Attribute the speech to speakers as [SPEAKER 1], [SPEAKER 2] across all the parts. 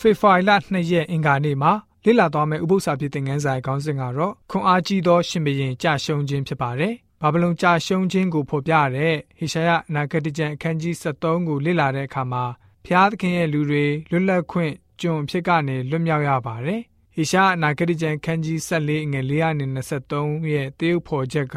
[SPEAKER 1] ဖေဖော်ဝါရီလ2ရက်အင်္ဂါနေ့မှာလေ့လာသွားမယ့်ဥပုသ္စာဖြစ်တဲ့ငန်းဆိုင်ခေါင်းစဉ်ကတော့ခွန်အားကြီးသောရှင်ဘရင်ကြာရှုံးခြင်းဖြစ်ပါတယ်။ဘာဗလုန်ကြာရှုံးခြင်းကိုဖော်ပြရတဲ့ဟေရှာယအနာဂတိကျမ်းအခန်းကြီး73ကိုလေ့လာတဲ့အခါမှာဖျားသခင်ရဲ့လူတွေလွတ်လပ်ခွင့်ကျွန်ဖြစ်ကနေလွတ်မြောက်ရပါတယ်။ဟေရှာအနာဂတိကျမ်းခန်းကြီး14ငွေ423ရဲ့တေးဥဖော်ချက်က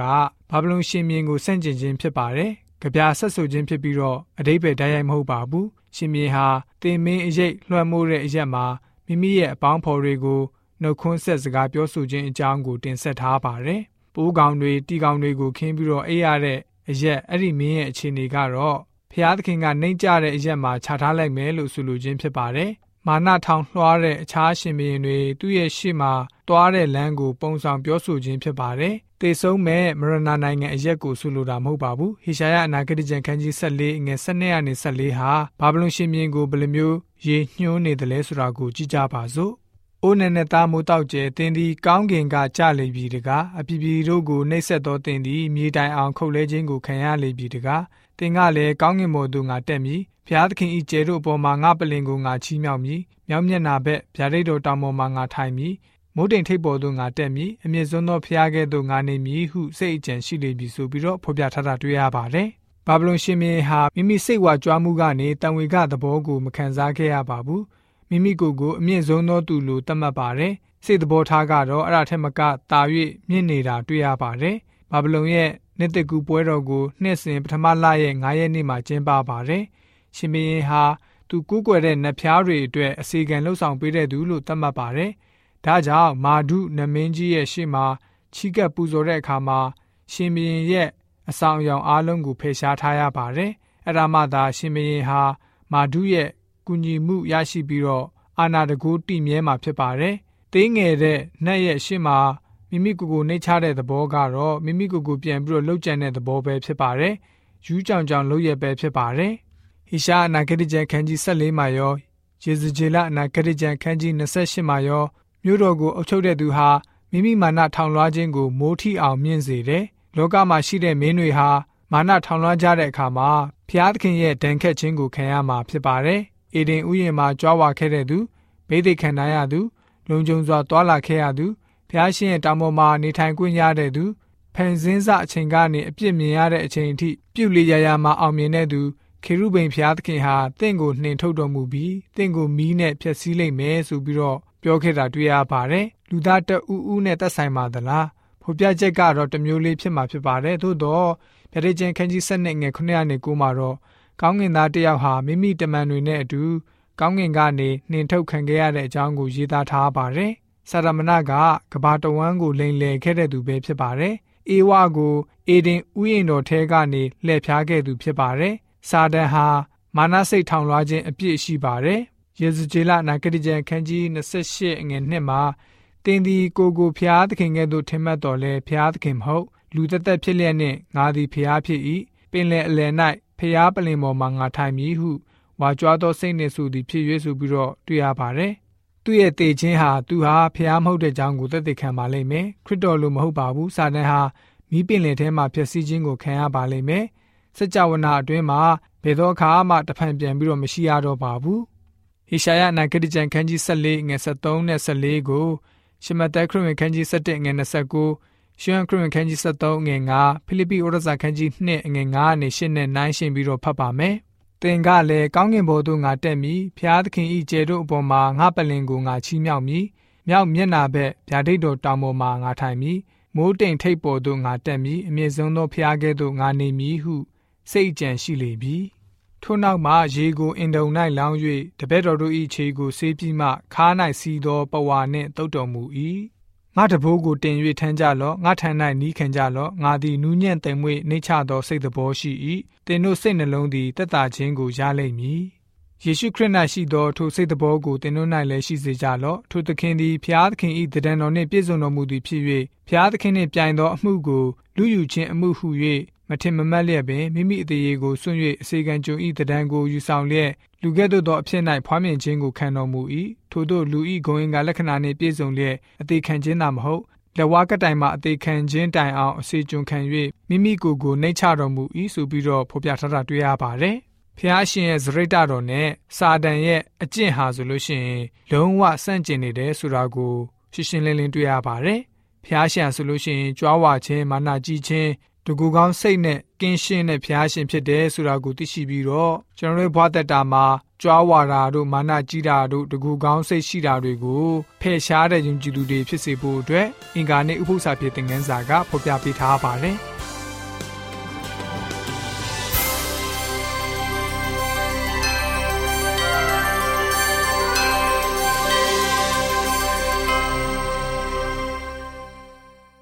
[SPEAKER 1] ဘာဗလုန်ရှင်မြင်းကိုဆန့်ကျင်ခြင်းဖြစ်ပါတယ်။ကြပြဆက်ဆူခြင်းဖြစ်ပြီးတော့အတိပ္ပယ်တိုက်ရိုက်မဟုတ်ပါဘူး။ ရှင်မြင်းဟာတင်မင်းအရေးလွှမ်းမိုးတဲ့အရက်မှာမိမိရဲ့အပေါင်းဖော်တွေကိုနှုတ်ခွန်းဆက်စကားပြောဆိုခြင်းအကြောင်းကိုတင်ဆက်ထားပါတယ်။ပိုးကောင်တွေတီကောင်တွေကိုခင်းပြီးတော့အိပ်ရတဲ့အရက်အဲ့ဒီမင်းရဲ့အခြေအနေကတော့ဖျားသခင်ကနှိမ့်ကြတဲ့အရက်မှာခြာထားလိုက်မယ်လို့ဆိုလိုခြင်းဖြစ်ပါတယ်။မာနထောင်လွှားတဲ့အခြားရှင်ဘုရင်တွေသူ့ရဲ့ရှေ့မှာတွားတဲ့လမ်းကိုပုံဆောင်ပြောဆိုခြင်းဖြစ်ပါတယ်။ တေဆုံးမဲ့မရဏနိုင်ငံအရက်ကိုဆိုလိုတာမဟုတ်ပါဘူး။ဟေရှာယအနာဂတိကျမ်းခန်းကြီး14ငွေ12ရာနေ14ဟာဘာဗလုန်ရှင်ဘုရင်ကိုဘယ်လိုမျိုးရေညှိုးနေတယ်လဲဆိုတာကိုကြည့်ကြပါစို့။အိုးနဲ့နဲ့သားမိုးတောက်ကျဲတင်းသည်ကောင်းကင်ကကြလေပြီတကားအပြည်ပြည်တို့ကိုနှိပ်စက်သောတင်းသည်မြေတိုင်အောင်ခုတ်လဲခြင်းကိုခံရလေပြီတကားတင်ကလည်းကောင်းကင်ဘုံသို့ငါတက်မည်ဖျားသခင်ဤကျဲတို့အပေါ်မှာငါပလင်ကိုငါချီးမြှောက်မည်မြောက်မျက်နာဘက်ဗျာဒိတ်တော်တောင်ပေါ်မှာငါထိုင်မည် မိုးတိမ်ထိပ်ပေါ်သို့ငါတက်မည်အမြင့်ဆုံးသောဖျားကဲ့သို့ငါနေမည်ဟုစိတ်အကြံရှိလေပြီဆိုပြီးတော့ဖော်ပြထားတာတွေ့ရပါတယ်ဘာဗလုန်ရှင်မင်းဟာမိမိစိတ်ဝါကြွားမှုကနေတန်ဝေကသဘောကိုမခံစားခဲ့ရပါဘူးမိမိကိုယ်ကိုအမြင့်ဆုံးသောသူလိုသတ်မှတ်ပါတယ်စိတ်သဘောထားကတော့အဲ့ဒါထက်မကတာ၍မြင့်နေတာတွေ့ရပါတယ်ဘာဗလုန်ရဲ့နှစ်တကူပွဲတော်ကိုနှစ်စဉ်ပထမလရဲ့9ရက်နေ့မှာကျင်းပပါတယ်။ရှင်မင်းဟာသူကူးကွယ်တဲ့နတ်ဖျားတွေအတွက်အစီကံလှုပ်ဆောင်ပေးတဲ့သူလို့သတ်မှတ်ပါတယ်။ ဒါကြောင့်မာဒုနမင်းကြီးရဲ့ရှေ့မှာချီးကပ်ပူဇော်တဲ့အခါမှာရှင်မင်းရဲ့အဆောင်အယောင်အားလုံးကိုဖယ်ရှားထားရပါတယ်။အဲ့ဒါမှသာရှင်မင်းဟာမာဒုရဲ့ကူညီမှုရရှိပြီးတော့အာနာတကူတိမြဲမှာဖြစ်ပါတယ်။သေးငယ်တဲ့နတ်ရဲ့ရှေ့မှာမိမိကိုယ်ကိုနှိမ့်ချတဲ့သဘောကတော့မိမိကိုယ်ကိုပြန်ပြီးတော့လှုပ်ကြံတဲ့သဘောပဲဖြစ်ပါတယ်။ယူးကြောင်ကြောင်လှုပ်ရပဲဖြစ်ပါတယ်။ဟိရှာအနာဂတိကျမ်းခန်းကြီး14မှာရောယေဇကျေလအနာဂတိကျမ်းခန်းကြီး28မှာရော မြို့တော်ကိုအုပ်ချုပ်တဲ့သူဟာမိမိမာနထောင်လွှားခြင်းကိုမိုးထီအောင်မြင့်စေတယ်။လောကမှာရှိတဲ့မင်းတွေဟာမာနထောင်လွှားကြတဲ့အခါမှာဖျားသခင်ရဲ့ဒဏ်ခတ်ခြင်းကိုခံရမှာဖြစ်ပါတယ်။အေဒင်ဥယျာဉ်မှာကြွားဝါခဲ့တဲ့သူဘိသိက်ခံနိုင်ရသူလုံခြုံစွာတွာလာခဲ့ရသူဖျားရှင်ရဲ့တောင်ပေါ်မှာနေထိုင်ခွင့်ရတဲ့သူဖန်ဆင်းစအချိန်ကနေအပြစ်မြင်ရတဲ့အချိန်အထိပြုလေရရမှာအောင်မြင်တဲ့သူခေရုဗိမ်ဖျားသခင်ဟာတင့်ကိုနှင်ထုတ်တော်မူပြီးတင့်ကိုမီးနဲ့ဖျက်ဆီးလိုက်မယ်ဆိုပြီးတော့ ပြောခဲ့တာတွေ့ရပါတယ်လူသားတအူးဦးနဲ့သက်ဆိုင်ပါသလားဖော်ပြချက်ကတော့တမျိုးလေးဖြစ်မှာဖြစ်ပါတယ်သို့တော့ဗျာဒိတ်ချင်းခန်းကြီး7နဲ့ငယ်9နဲ့9မှာတော့ကောင်းကင်သားတယောက်ဟာမိမိတမန်တွေနဲ့အတူကောင်းကင်ကနေနှင်ထုတ်ခံခဲ့ရတဲ့အကြောင်းကိုရေးသားထားပါတယ်ဆာရမဏကကဘာတဝမ်းကိုလိန်လည်ခဲ့တဲ့သူပဲဖြစ်ပါတယ်။အေဝါကိုအေဒင်ဥယျာဉ်တော်ထဲကနေလှည့်ဖြားခဲ့သူဖြစ်ပါတယ်။စာဒန်ဟာမာနစိတ်ထောင်လွှားခြင်းအပြစ်ရှိပါတယ်။ ယေဇကျေလနာဂတိကျမ်းခန်းကြီး28အငယ်1မှာတင်းဒီကိုကိုဖျားသခင်ကဲ့သို့ထင်မှတ်တော်လဲဖျားသခင်မဟုတ်လူသက်သက်ဖြစ်လျက်နှင့်ငါသည်ဖျားဖြစ်၏ပင်လယ်အလယ်၌ဖျားပလင်ပေါ်မှာငါထိုင်မည်ဟုဝါကြွားသောစိတ်နှင့်ဆိုသည်ဖြစ်၍ဆိုပြီးတော့တွေ့ရပါတယ်သူ့ရဲ့တေခြင်းဟာသူဟာဖျားမဟုတ်တဲ့ကြောင်းကိုသက်သေခံပါလိမ့်မယ်ခရစ်တော်လိုမဟုတ်ပါဘူးစာတန်ဟာမိပင်လယ်ထဲမှာဖြစ်စည်းခြင်းကိုခံရပါလိမ့်မယ်စကြဝဠာအတွင်းမှာဘယ်သောအခါမှတဖန်ပြန်ပြီးတော့မရှိရတော့ပါဘူး ဟေရှာယနာဂတိကျမ်းခန်းကြီး14ငွေ73နဲ့14ကိုရှမသက်ခရစ်ဝင်ခန်းကြီး7ငွေ29ရှမ်းခရစ်ဝင်ခန်းကြီး73ငွေ9ဖိလိပ္ပိဩရစာခန်းကြီး2ငွေ9နဲ့10နဲ့9ရှင်းပြီးတော့ဖတ်ပါမယ်သင်ကလည်းကောင်းကင်ဘုံသို့ငါတက်မည်ဖျားသခင်ဤကျဲတို့အပေါ်မှာငါပလင်ကိုငါချီးမြှောက်မည်မြောက်မျက်နာဘက်ဗျာဒိတ်တော်တောင်ပေါ်မှာငါထိုင်မည်မိုးတိမ်ထိပ်ပေါ်သို့ငါတက်မည်အမြင့်ဆုံးသောဖျားကဲ့သို့ငါနေမည်ဟုစိတ်ကြံရှိလေပြီ ထို့နောက်မှရေကိုအင်တုံ၌လောင်း၍တပည့်တော်တို့၏ခြေကိုဆေးပြီးမှခါး၌စီးသောပဝါနှင့်တုတ်တော်မူ၏ငါတဘိုးကိုတင်၍ထမ်းကြလော့ငါထမ်း၌နီးခံကြလော့ငါသည်နူးညံ့သိမ်မွေ့နှိမ့်ချသောစိတ်သဘောရှိ၏သင်တို့စိတ်နှလုံးသည်တက်တာခြင်းကိုရလိမ့်မည်ယေရှုခရစ်၌ရှိသောထိုစိတ်သဘောကိုသင်တို့၌လည်းရှိစေကြလော့ထိုသခင်သည်ဖျားသခင်၏တဒံတော်နှင့်ပြည့်စုံတော်မူသည်ဖြစ်၍ဖျားသခင်နှင့်ပြိုင်သောအမှုကိုလူယူခြင်းအမှုဟု၍ မထင်မမှတ်လျက်ပင်မိမိအသေးရေကိုစွန့်၍အစေခံကြုံ၏တဒံကိုယူဆောင်လျက်လူကဲ့သို့သောအဖြစ်၌ဖွားမြင်ခြင်းကိုခံတော်မူ၏ထို့သောလူ၏ဂုဏ်ကလက္ခဏာနှင့်ပြည့်စုံလျက်အသေးခံခြင်းသာမဟုတ်လက်ဝါးကတိုင်မှာအသေးခံခြင်းတိုင်အောင်အစေကျွန်ခံ၍မိမိကိုယ်ကိုနှိမ့်ချတော်မူ၏ဆိုပြီးတော့ဖော်ပြထားတာတွေ့ရပါတယ်။ဖျားရှင်ရဲ့ဇရိတတော်နဲ့စာတန်ရဲ့အကျင့်ဟာဆိုလို့ရှိရင်လုံးဝဆန့်ကျင်နေတယ်ဆိုတာကိုရှင်းရှင်းလင်းလင်းတွေ့ရပါတယ်။ဖျားရှင်ဆိုလို့ရှိရင်ကြွားဝါခြင်းမာနကြီးခြင်း တကူကောင်းစိတ်နဲ့ကင်းရှင်းတဲ့ဖျားရှင်ဖြစ်တယ်ဆိုတာကိုသိရှိပြီးတော့ကျွန်တော်တို့ဘဝတက်တာမှာကြွားဝါတာတို့မာနကြီးတာတို့တကူကောင်းစိတ်ရှိတာတွေကိုဖယ်ရှားတဲ့ယုံကြည်သူတွေဖြစ်စေဖို့အတွက်အင်္ဂါနဲ့ဥပုသ္စာဖြစ်တဲ့ငန်းစာကဖော်ပြပေးထားပါတယ်။